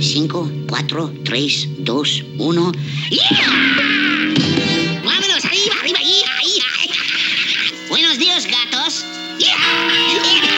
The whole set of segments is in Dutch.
5, 4, 3, 2, 1. ¡Yeah! ¡Vámonos! ¡Arriba, arriba, ahí, ahí! Buenos días, gatos. One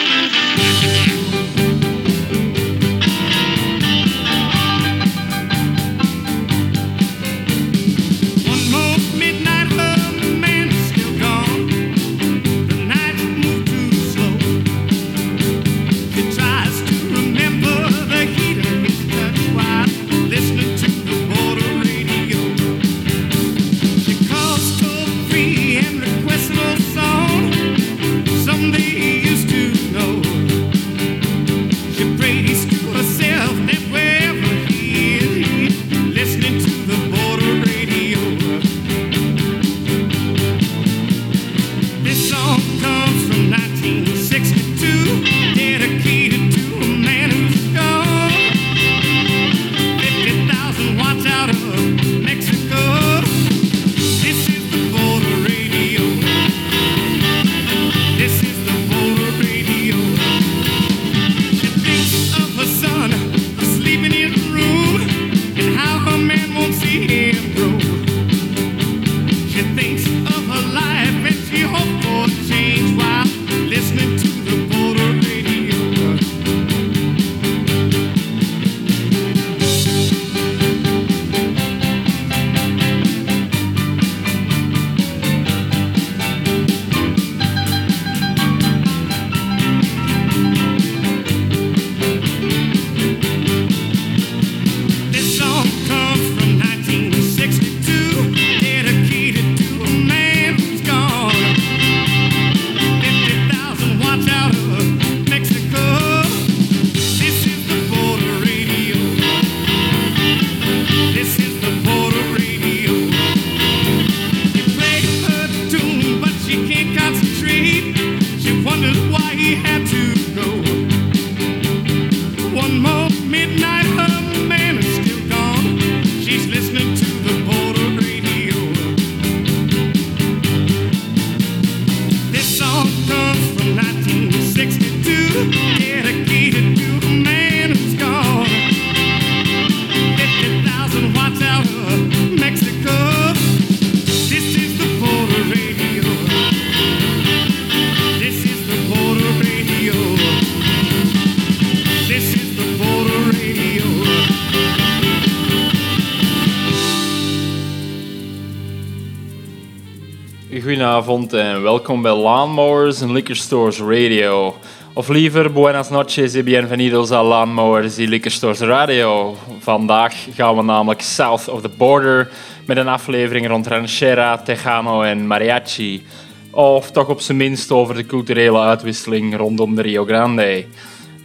En welkom bij Lawnmowers and Liquor Stores Radio. Of liever, buenas noches y bienvenidos a Lawnmowers y Liquor Stores Radio. Vandaag gaan we namelijk south of the border met een aflevering rond ranchera, tejano en mariachi. Of toch op zijn minst over de culturele uitwisseling rondom de Rio Grande.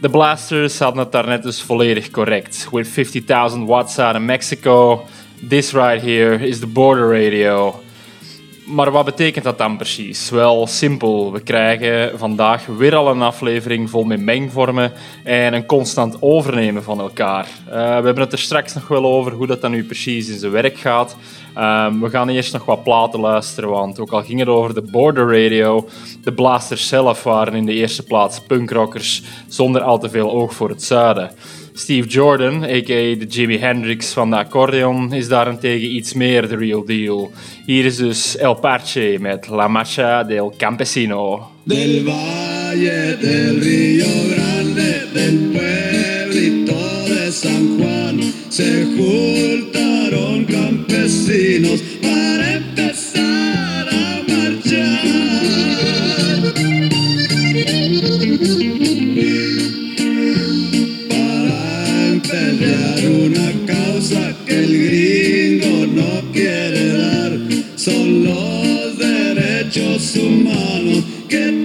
De blasters hadden het daarnet dus volledig correct. With 50,000 watts out of Mexico, this right here is the border radio. Maar wat betekent dat dan precies? Wel simpel. We krijgen vandaag weer al een aflevering vol met mengvormen en een constant overnemen van elkaar. Eh, we hebben het er straks nog wel over hoe dat dan nu precies in zijn werk gaat. Ehm, we gaan eerst nog wat platen luisteren, want ook al ging het over de border radio, de blasters zelf waren in de eerste plaats punkrockers zonder al te veel oog voor het zuiden. Steve Jordan, a.k.a. de Jimi Hendrix van de accordeon, is daarentegen iets meer de real deal. Hier is dus El Parche met La Marcha del Campesino. Del valle del Río Grande, del pueblito de San Juan, se juntaron campesinos para empezar que el gringo no quiere dar, son los derechos humanos que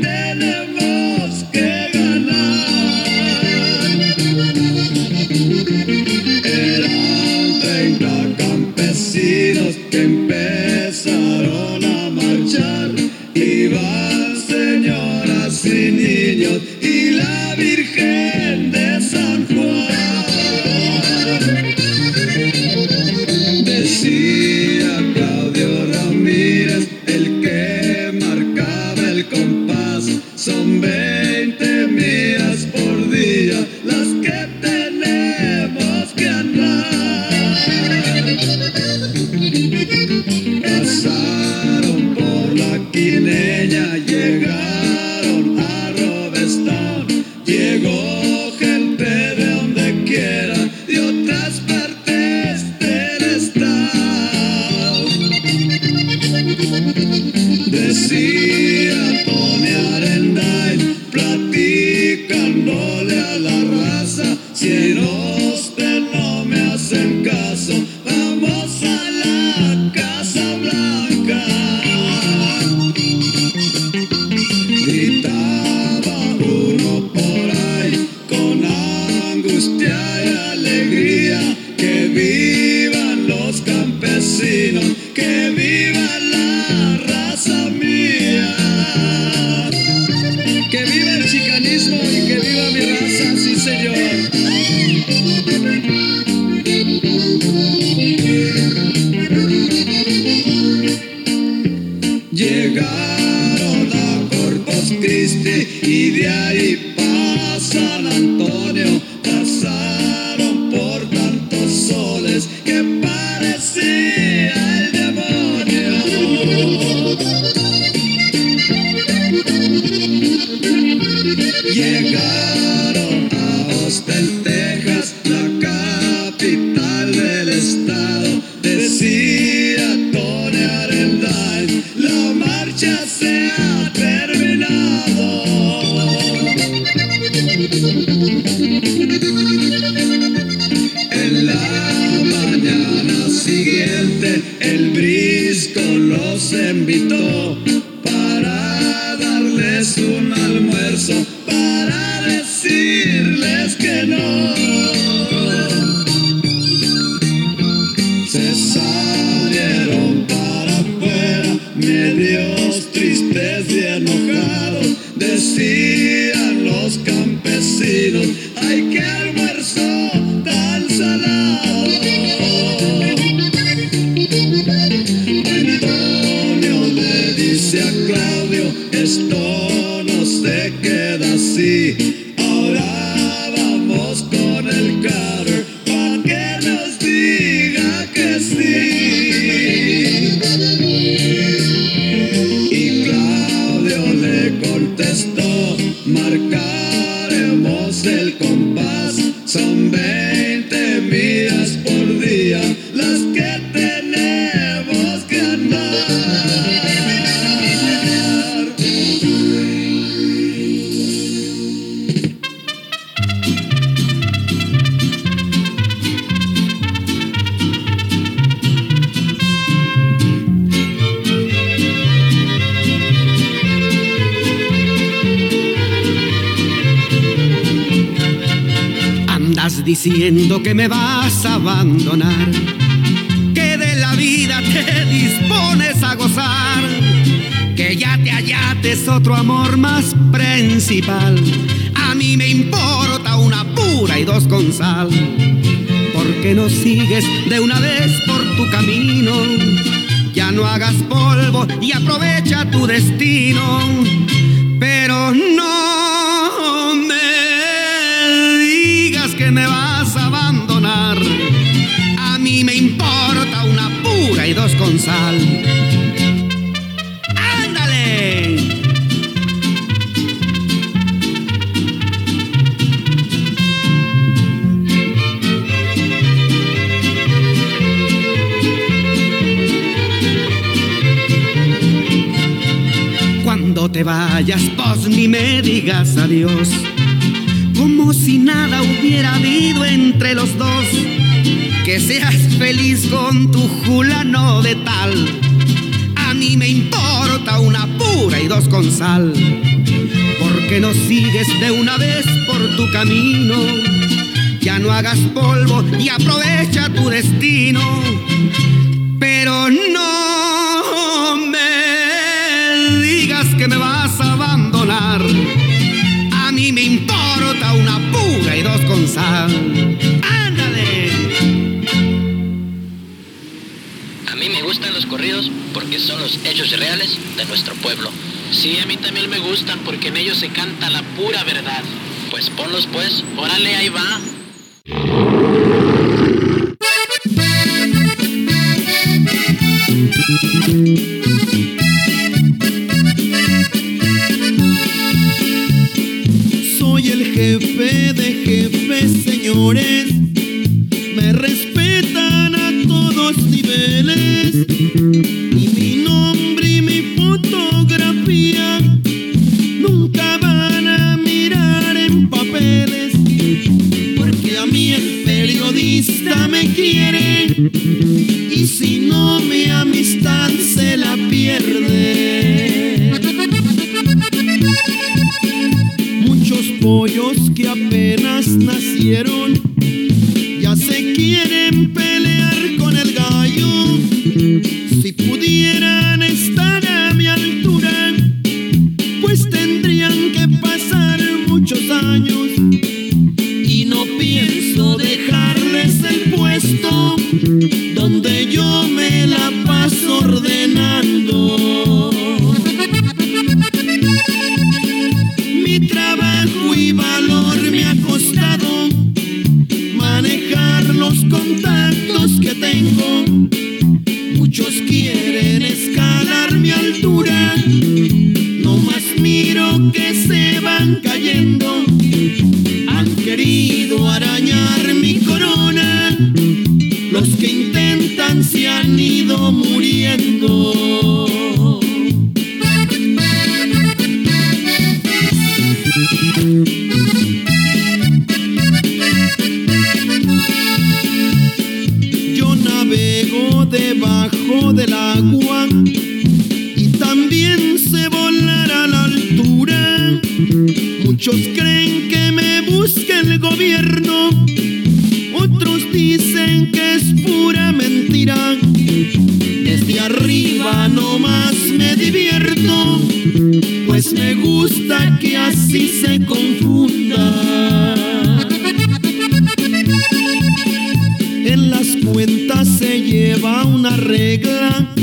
y de ella llega. El brisco los invitó diciendo que me vas a abandonar, que de la vida te dispones a gozar, que ya te hallates otro amor más principal. A mí me importa una pura y dos con sal. porque no sigues de una vez por tu camino? Ya no hagas polvo y aprovecha tu destino. Pero no con sal. ¡Ándale! Cuando te vayas, pues ni me digas adiós. Como si nada hubiera habido entre los dos. Que seas feliz con tu fulano de tal. A mí me importa una pura y dos con sal. Porque no sigues de una vez por tu camino. Ya no hagas polvo y aprovecha tu destino. Pero no me digas que me vas a abandonar. A mí me importa una pura y dos con sal. Porque son los hechos reales de nuestro pueblo. Sí, a mí también me gustan porque en ellos se canta la pura verdad. Pues ponlos pues, órale, ahí va. Soy el jefe de jefes, señores. Me respetan a todos niveles. Muchos creen que me busca el gobierno, otros dicen que es pura mentira. Desde arriba nomás me divierto, pues me gusta que así se confunda. En las cuentas se lleva una regla,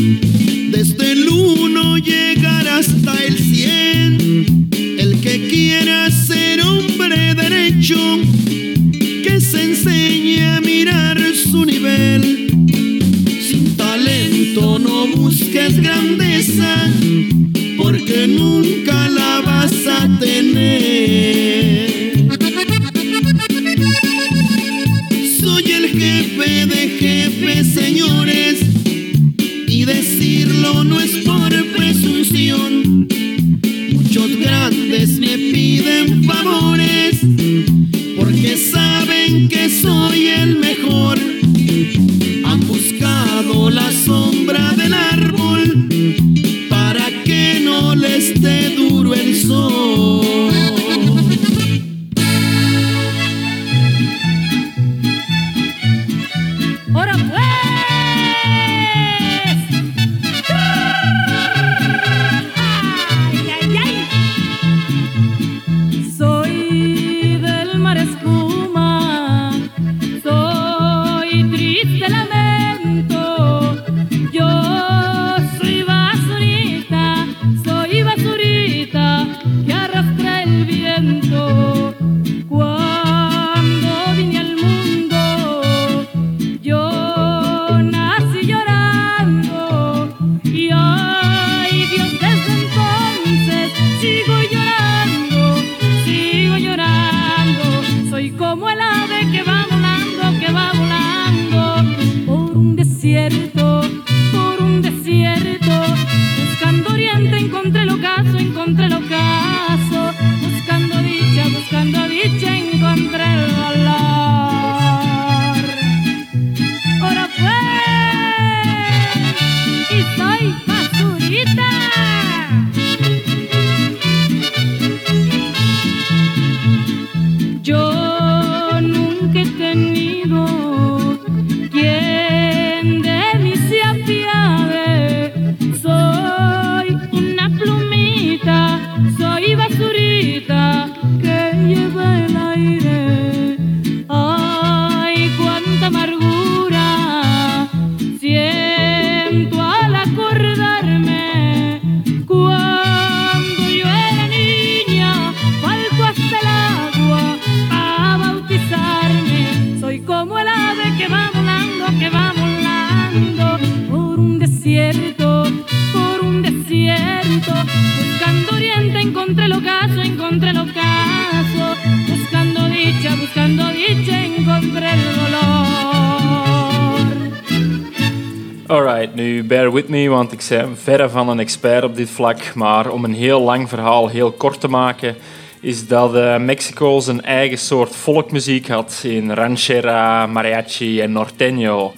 ik ben verre van een expert op dit vlak. Maar om een heel lang verhaal heel kort te maken, is dat eh, Mexico zijn eigen soort volkmuziek had in ranchera, mariachi en norteño.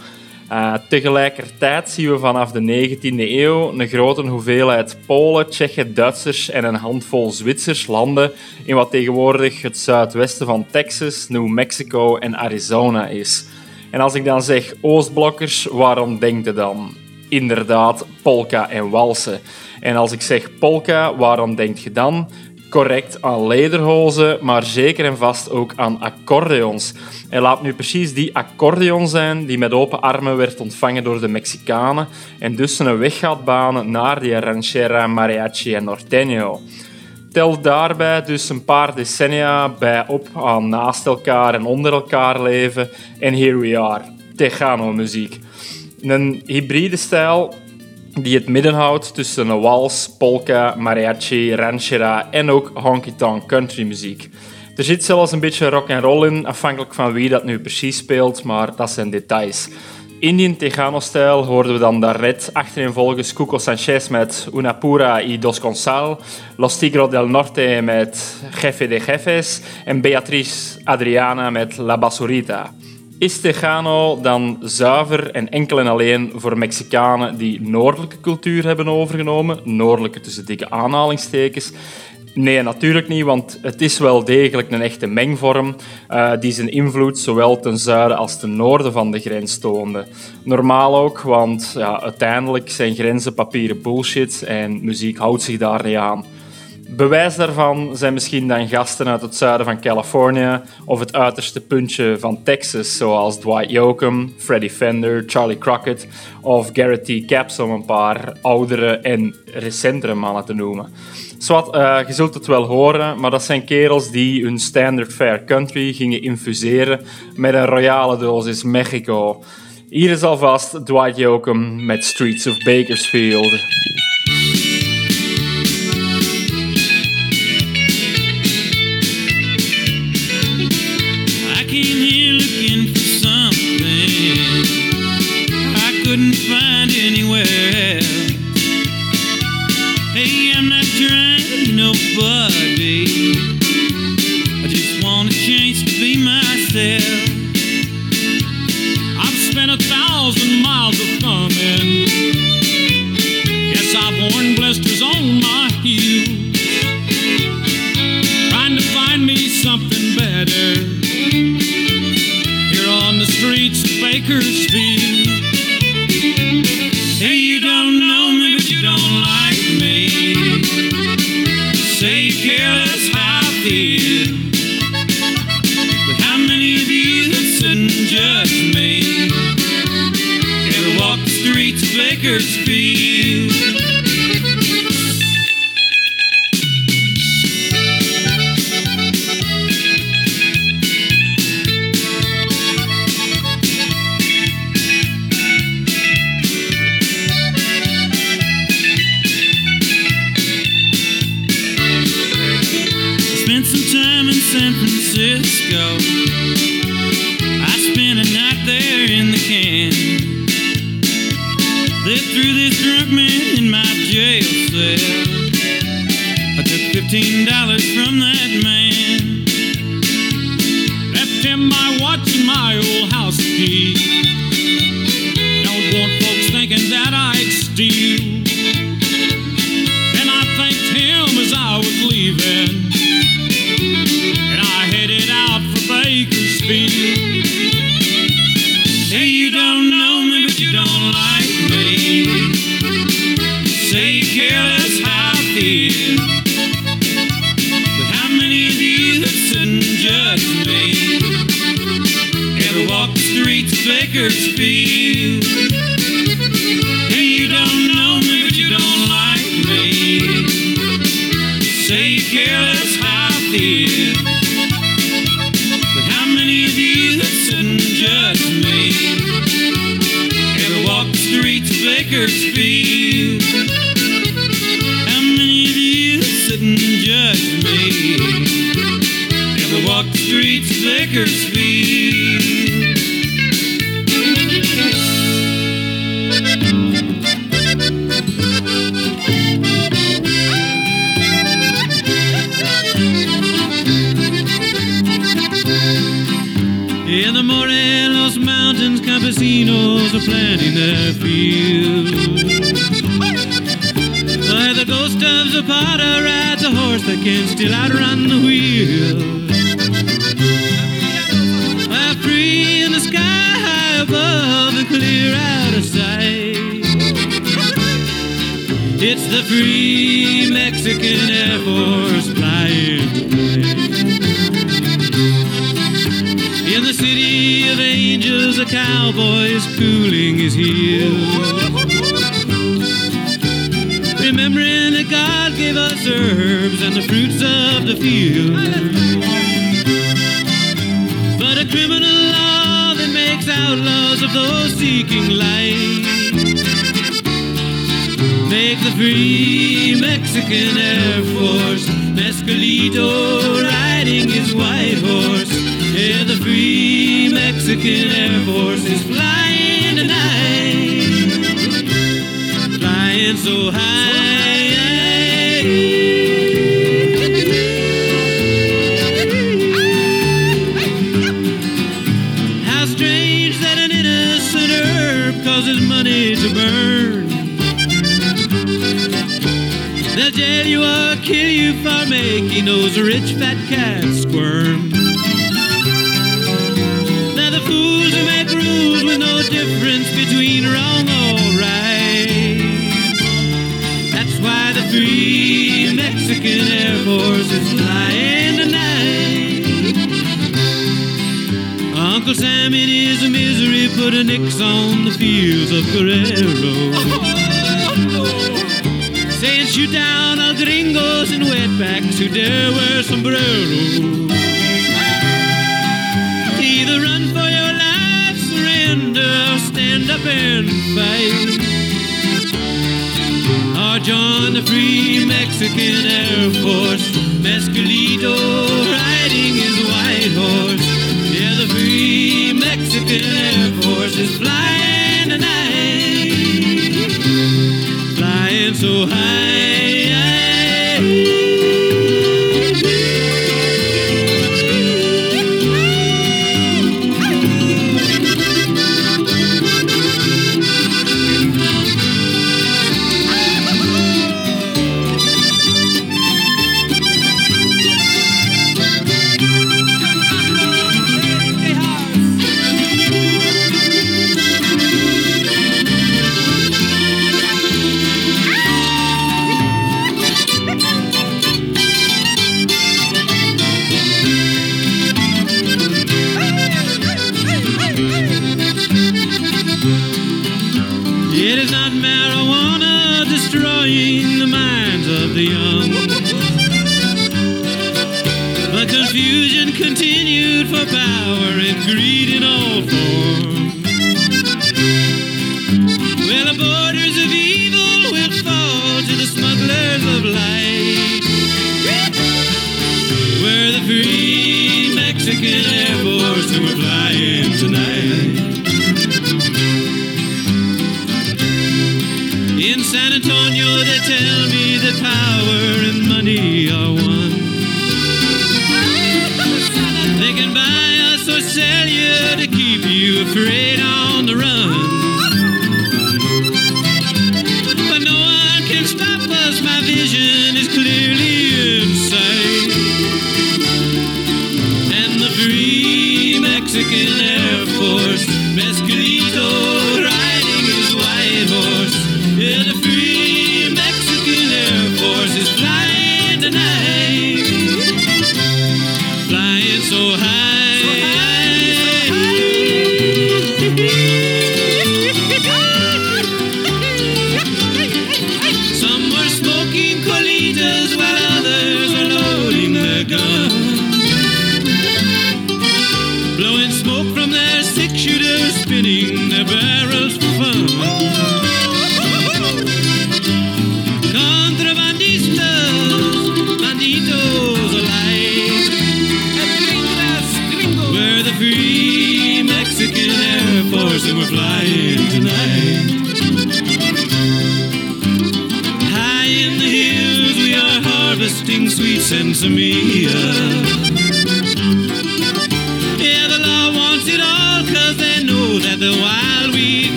Eh, tegelijkertijd zien we vanaf de 19e eeuw een grote hoeveelheid Polen, Tsjechen, Duitsers en een handvol Zwitsers landen in wat tegenwoordig het zuidwesten van Texas, New Mexico en Arizona is. En als ik dan zeg Oostblokkers, waarom denkt je dan? Inderdaad, polka en walsen. En als ik zeg polka, waarom denk je dan? Correct aan lederhozen, maar zeker en vast ook aan accordeons. En laat nu precies die accordeon zijn die met open armen werd ontvangen door de Mexicanen en dus een weg gaat banen naar die ranchera, mariachi en norteño. Tel daarbij dus een paar decennia bij op aan naast elkaar en onder elkaar leven. En here we are, Tejano-muziek. Een hybride stijl die het midden houdt tussen een wals, polka, mariachi, ranchera en ook honky-tonk country muziek. Er zit zelfs een beetje rock and roll in, afhankelijk van wie dat nu precies speelt, maar dat zijn details. In die Tejano-stijl hoorden we dan daarnet achtereenvolgens Cuco Sanchez met Una Pura y Dos Consal, Los Tigros del Norte met Jefe de Jefes en Beatriz Adriana met La Basurita. Is Tejano dan zuiver en enkel en alleen voor Mexicanen die noordelijke cultuur hebben overgenomen? Noordelijke tussen dikke aanhalingstekens. Nee, natuurlijk niet, want het is wel degelijk een echte mengvorm uh, die zijn invloed zowel ten zuiden als ten noorden van de grens toonde. Normaal ook, want ja, uiteindelijk zijn grenzen papieren bullshit en muziek houdt zich daar niet aan. Bewijs daarvan zijn misschien dan gasten uit het zuiden van Californië of het uiterste puntje van Texas, zoals Dwight Yoakam, Freddie Fender, Charlie Crockett of Garrett T. Capps, om een paar oudere en recentere mannen te noemen. Zwat, uh, je zult het wel horen, maar dat zijn kerels die hun standard fare country gingen infuseren met een royale dosis Mexico. Hier is alvast Dwight Yoakam met Streets of Bakersfield. In the Morelos Mountains, campesinos are planting their fields. Where the ghost of Zapata rides a horse that can still outrun the wheel. While free in the sky high above and clear out of sight. It's the free Mexican Air Force flying city of angels, a cowboy is cooling his heels. Remembering that God gave us herbs and the fruits of the field. But a criminal law that makes outlaws of those seeking light. Make the free Mexican Air Force Mescalito riding his white horse. Yeah, the free Mexican Air Force is flying tonight, flying so high. how strange that a sinner causes money to burn. They'll jail you or kill you for making those rich fat cats squirm. Mexican Air Force is flying tonight. Uncle Sam in his misery put a nix on the fields of Guerrero. Saying shoot down all gringos and wetbacks who dare wear sombreros. Either run for your life, surrender, or stand up and fight joined the Free Mexican Air Force. Mescalito riding his white horse. Yeah, the Free Mexican Air Force is flying tonight. Flying so high.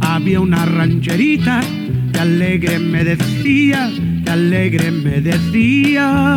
Había una rancherita que alegre me decía, que alegre me decía.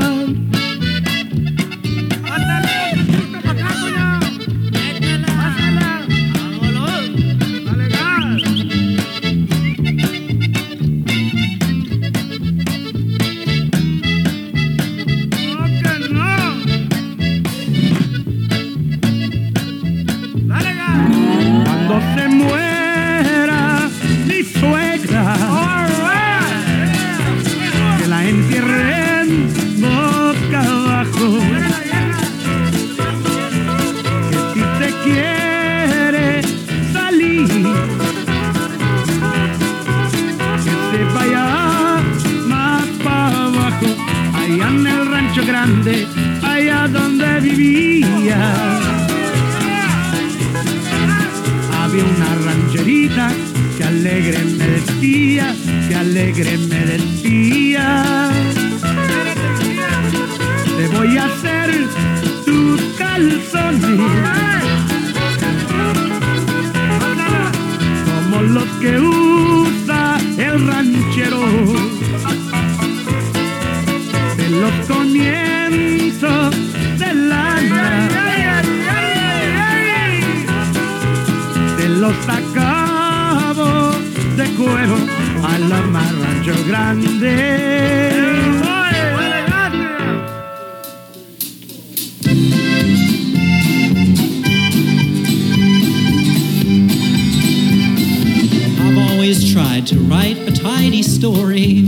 story,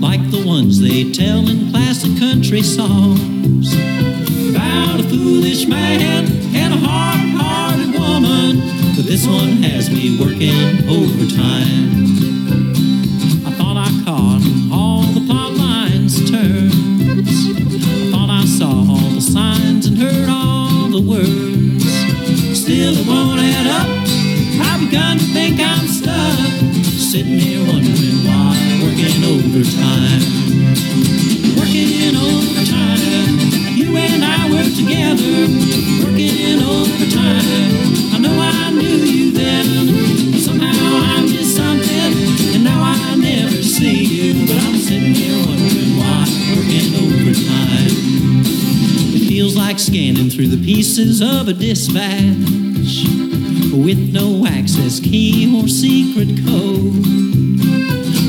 like the ones they tell in classic country songs. of a dispatch with no access key or secret code.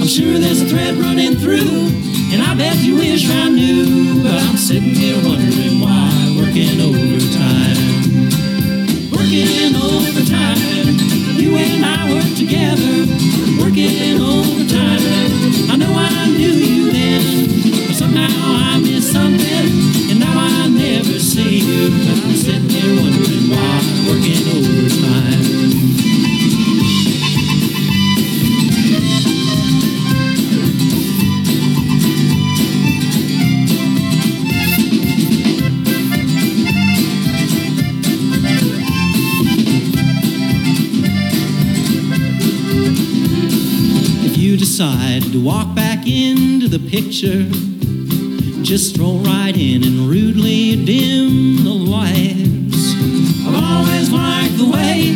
I'm sure there's a thread running through, and I bet you wish I knew, but I'm sitting here wondering. decide to walk back into the picture. Just stroll right in and rudely dim the lights. I've always liked the way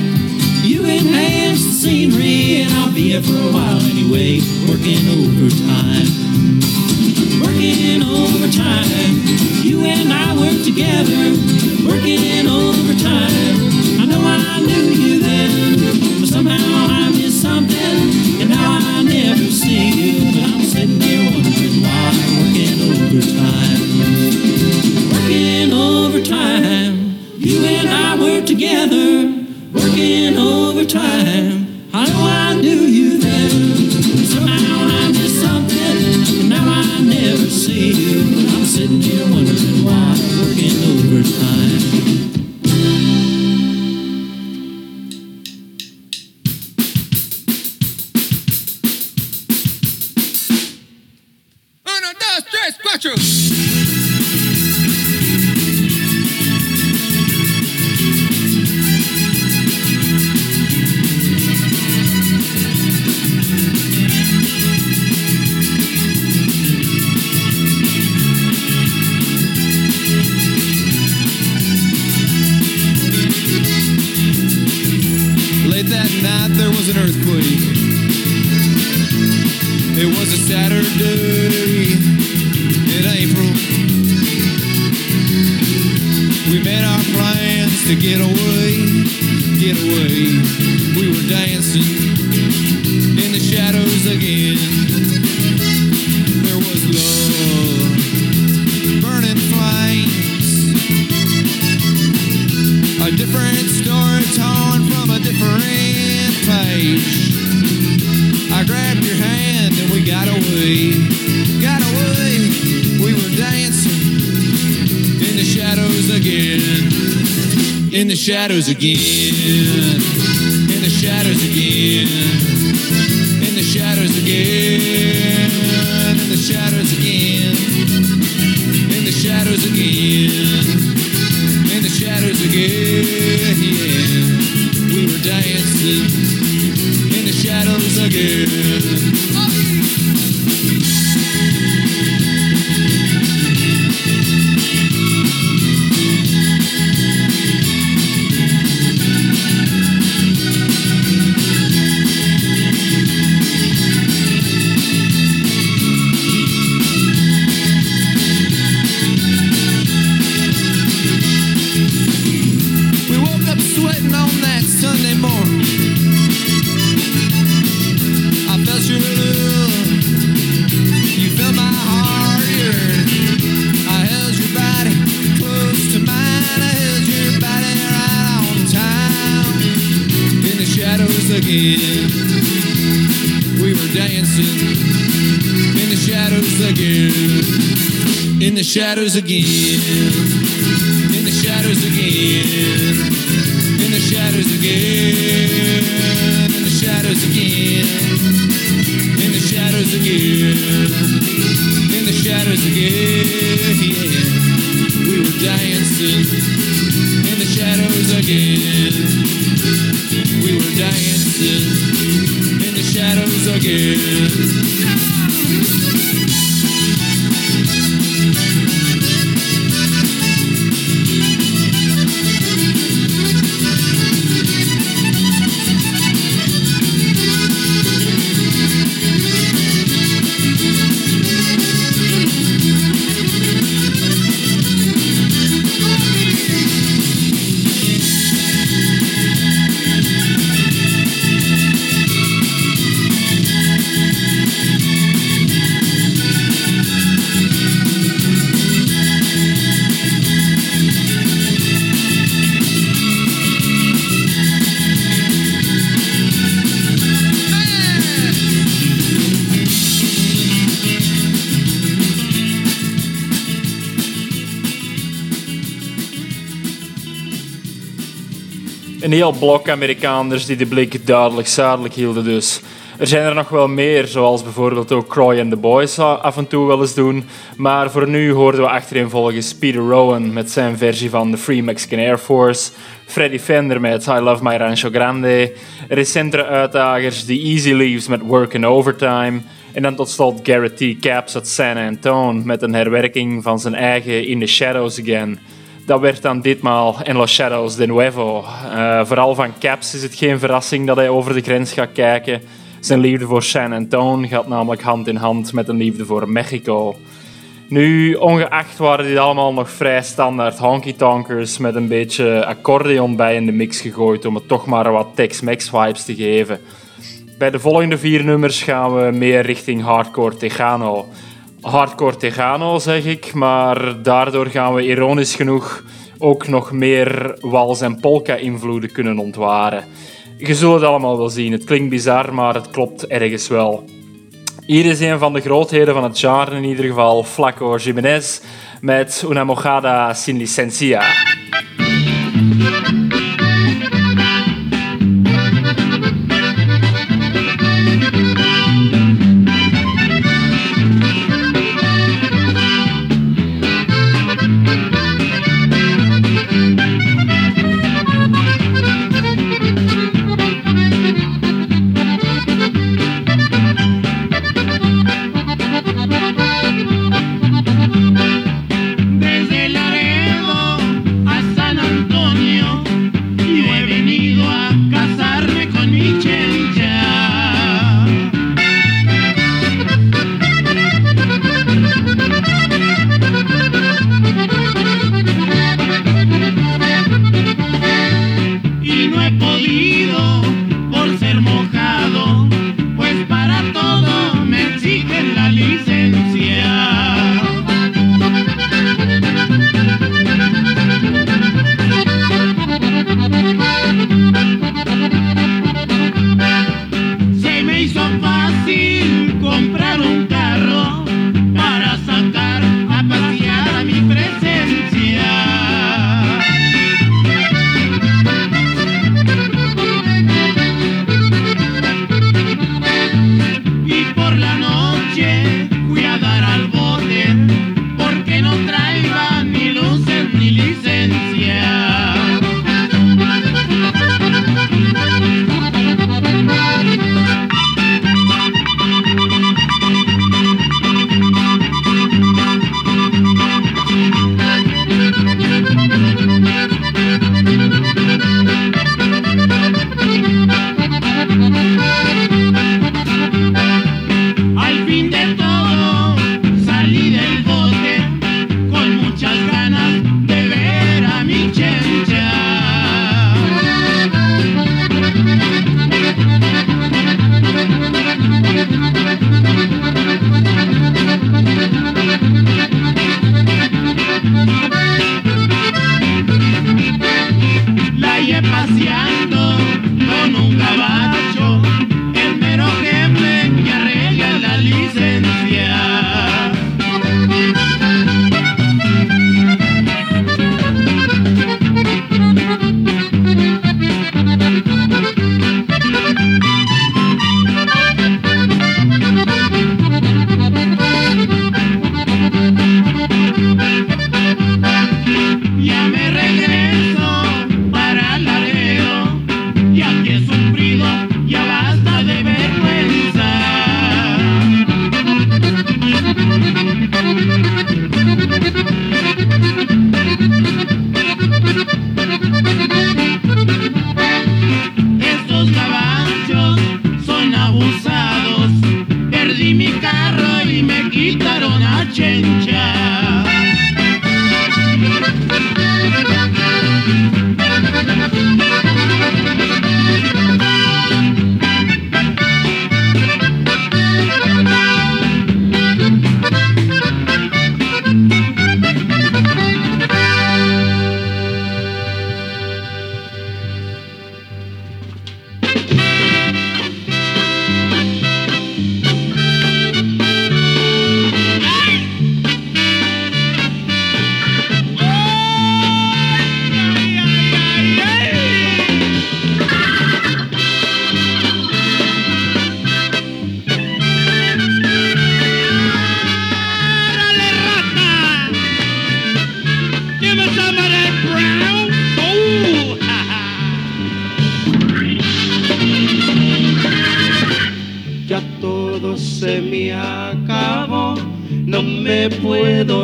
you enhance the scenery, and I'll be here for a while anyway, working overtime. Working overtime. You and I work together, working overtime. I know I knew you then, but somehow I missed something. I'm sitting here wondering why working overtime. Working overtime. You and I were together. Saturday in April. We made our plans to get away, get away. We were dancing shadows again, in the shadows again, in the shadows again, in the shadows again, in the shadows again. In the shadows again. We were dancing. In the shadows again. Dancing. In the shadows again. In the shadows again in the shadows again, in the shadows again, in the shadows again, in the shadows again, in the shadows again. We were dancing in the shadows again. We were dancing shadows again. Een heel blok Amerikaners die de blik duidelijk zuidelijk hielden dus. Er zijn er nog wel meer, zoals bijvoorbeeld ook Croy and the Boys af en toe wel eens doen. Maar voor nu hoorden we achtereenvolgens Peter Rowan met zijn versie van The Free Mexican Air Force, Freddie Fender met I Love My Rancho Grande, recentere uitdagers The Easy Leaves met Work and Overtime en dan tot slot Garrett T. Caps uit San Antone met een herwerking van zijn eigen In the Shadows Again. Dat werd dan ditmaal En Los Shadows de Nuevo. Eh, vooral van Caps is het geen verrassing dat hij over de grens gaat kijken. Zijn liefde voor San Antone gaat namelijk hand in hand met een liefde voor Mexico. Nu, ongeacht waren dit allemaal nog vrij standaard honky-tonkers met een beetje accordeon bij in de mix gegooid om het toch maar wat Tex-Mex vibes te geven. Bij de volgende vier nummers gaan we meer richting hardcore Tejano. Hardcore Tejano zeg ik, maar daardoor gaan we ironisch genoeg ook nog meer wals- en polka-invloeden kunnen ontwaren. Je zult het allemaal wel zien. Het klinkt bizar, maar het klopt ergens wel. Hier is een van de grootheden van het genre in ieder geval, Flaco Jiménez met Una mojada sin licencia.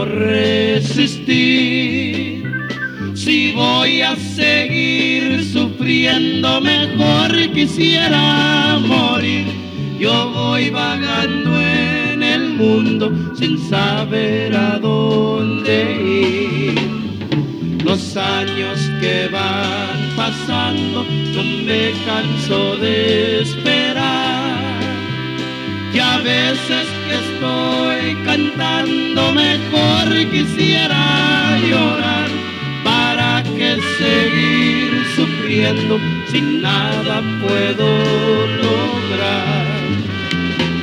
Resistir. Si voy a seguir sufriendo, mejor quisiera morir. Yo voy vagando en el mundo sin saber a dónde ir. Los años que van pasando, no me canso de esperar. Y a veces que estoy cantando mejor quisiera llorar para que seguir sufriendo sin nada puedo lograr.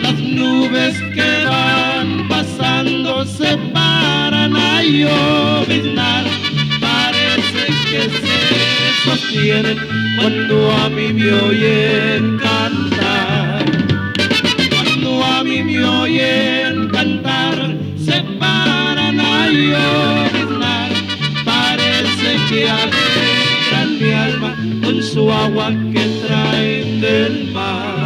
Las nubes que van pasando se paran a lloviznar parece que se sostienen cuando a mí me oyen cantar. oyen cantar, se paran a llorar. Parece que alegran mi alma con su agua que traen del mar.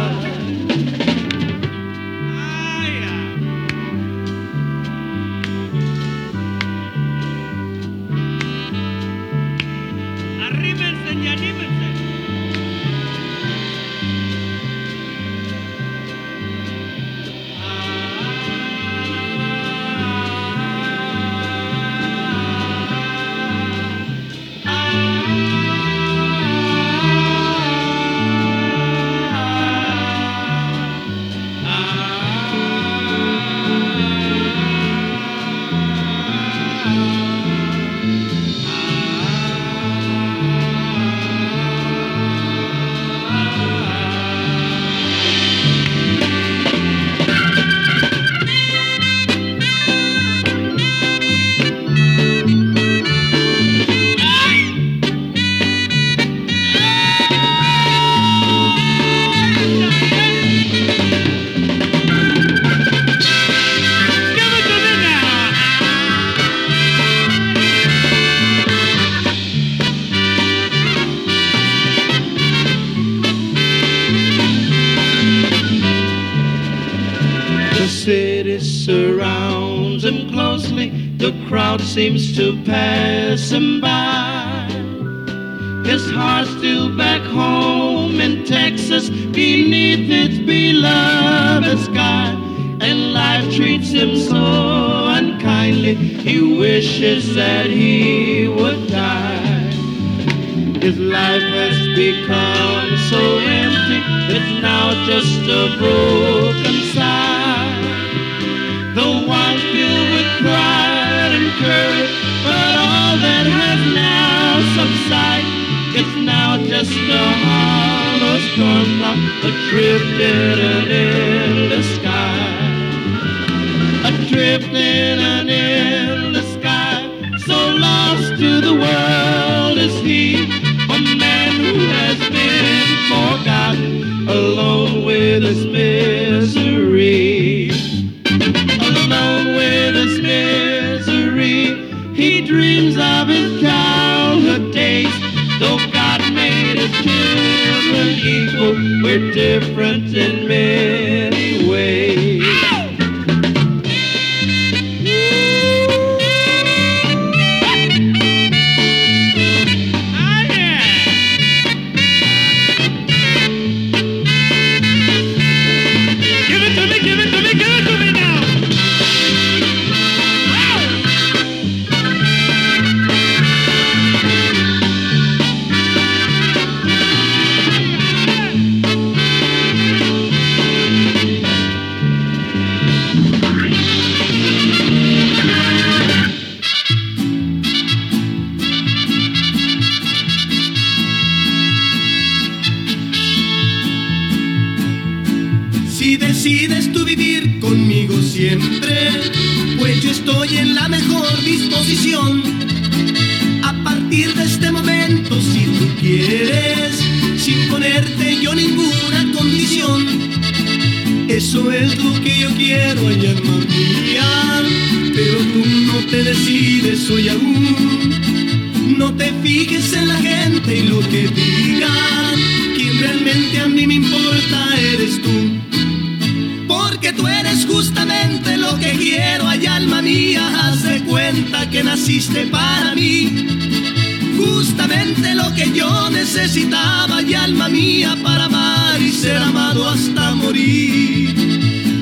ser amado hasta morir.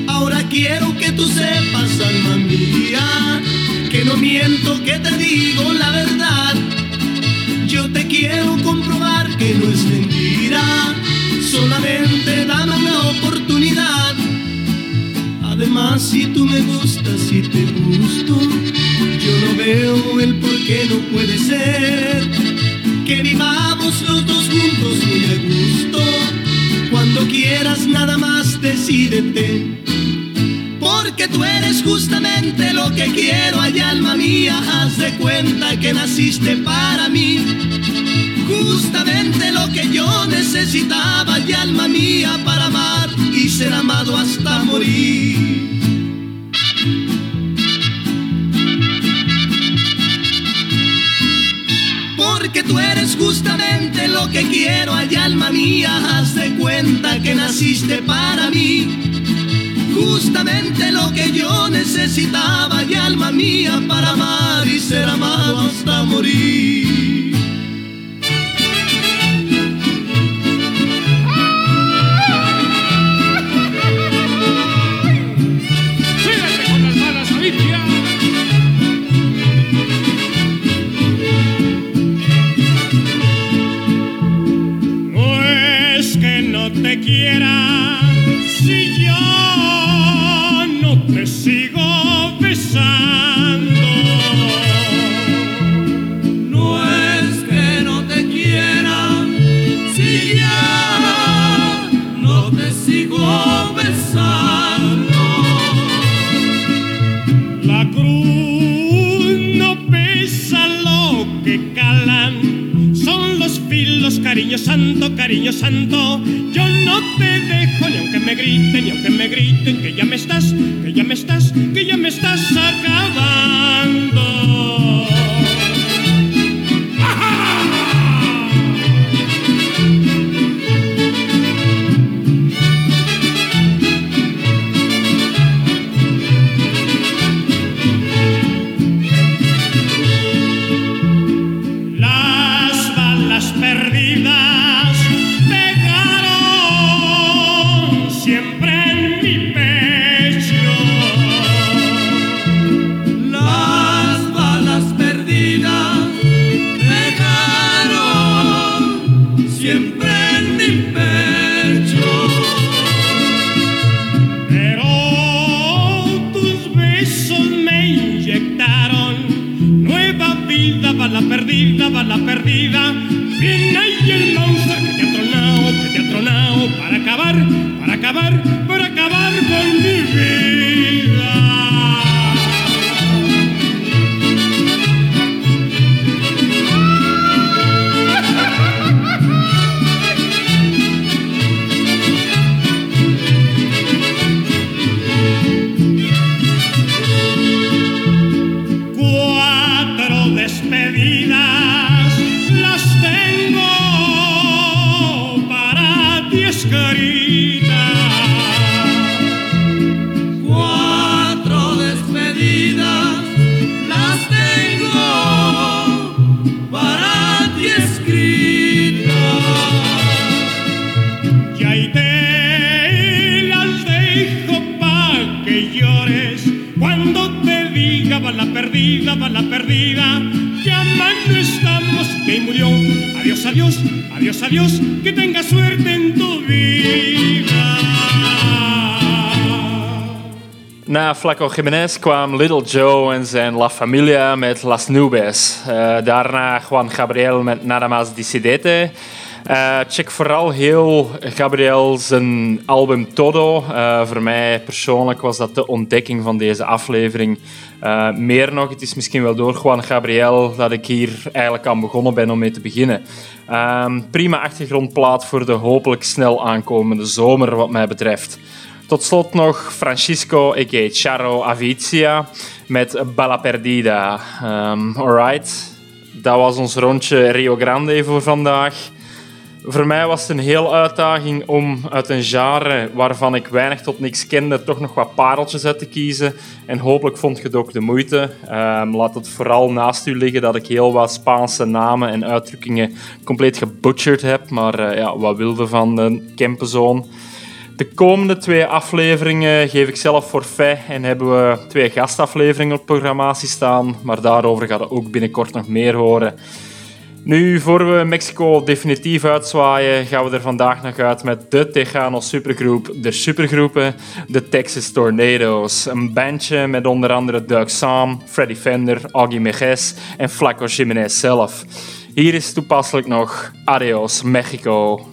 Ahora quiero que tú sepas, alma mía, que no miento, que te digo la verdad. Yo te quiero comprobar que no es mentira, solamente dame una oportunidad. Además, si tú me gustas, si te gusto, yo no veo el por qué no puede ser que vivamos los dos juntos muy a gusto decídete. Porque tú eres justamente lo que quiero, ay alma mía, haz de cuenta que naciste para mí. Justamente lo que yo necesitaba, ay alma mía, para amar y ser amado hasta morir. Porque tú eres justamente lo que quiero, ay alma mía, haz de cuenta que naciste para mí. Justamente lo que yo necesitaba, y alma mía, para amar y ser amado hasta morir. Cariño santo, cariño santo. Yo no te dejo ni aunque me griten, ni aunque me griten estamos, que murió. Adiós, adiós. Que tengas suerte en tu vida. Na Flaco Jiménez kwam Little Joe en zijn La Familia met Las Nubes. Eh, daarna Juan Gabriel met Nada Más Decidete. Eh, check vooral heel Gabriel zijn album Todo. Eh, voor mij persoonlijk was dat de ontdekking van deze aflevering. Eh, meer nog, het is misschien wel door Juan Gabriel dat ik hier eigenlijk aan begonnen ben om mee te beginnen. Ehm, prima achtergrondplaat voor de hopelijk snel aankomende zomer wat mij betreft. Tot slot nog Francisco a.k.a. Charo Avizia met Balla Perdida. Ehm, alright, dat was ons rondje Rio Grande voor vandaag. Voor mij was het een heel uitdaging om uit een genre waarvan ik weinig tot niks kende, toch nog wat pareltjes uit te kiezen. En hopelijk vond je het ook de moeite. Ehm, laat het vooral naast u liggen dat ik heel wat Spaanse namen en uitdrukkingen compleet gebutcherd heb. Maar eh, ja, wat wilde van de Kempenzoon? De komende twee afleveringen geef ik zelf forfait en hebben we twee gastafleveringen op programmatie staan. Maar daarover gaat het ook binnenkort nog meer horen. Nu, voor we Mexico definitief uitzwaaien, gaan we er vandaag nog uit met de Tejano supergroep, de supergroepen, de Texas Tornadoes. Een bandje met onder andere Doug Sam, Freddy Fender, Augie Mejes en Flaco Jiménez zelf. Hier is toepasselijk nog Adios Mexico.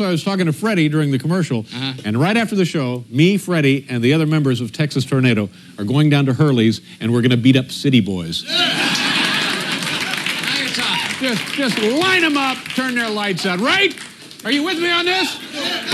Also, I was talking to Freddie during the commercial, Uh-huh. and right after the show, me, Freddie, and the other members of Texas Tornado are going down to Hurley's, and we're going to beat up City Boys. Now you're talking. Just, just line them up, turn their lights out, right? Are you with me on this?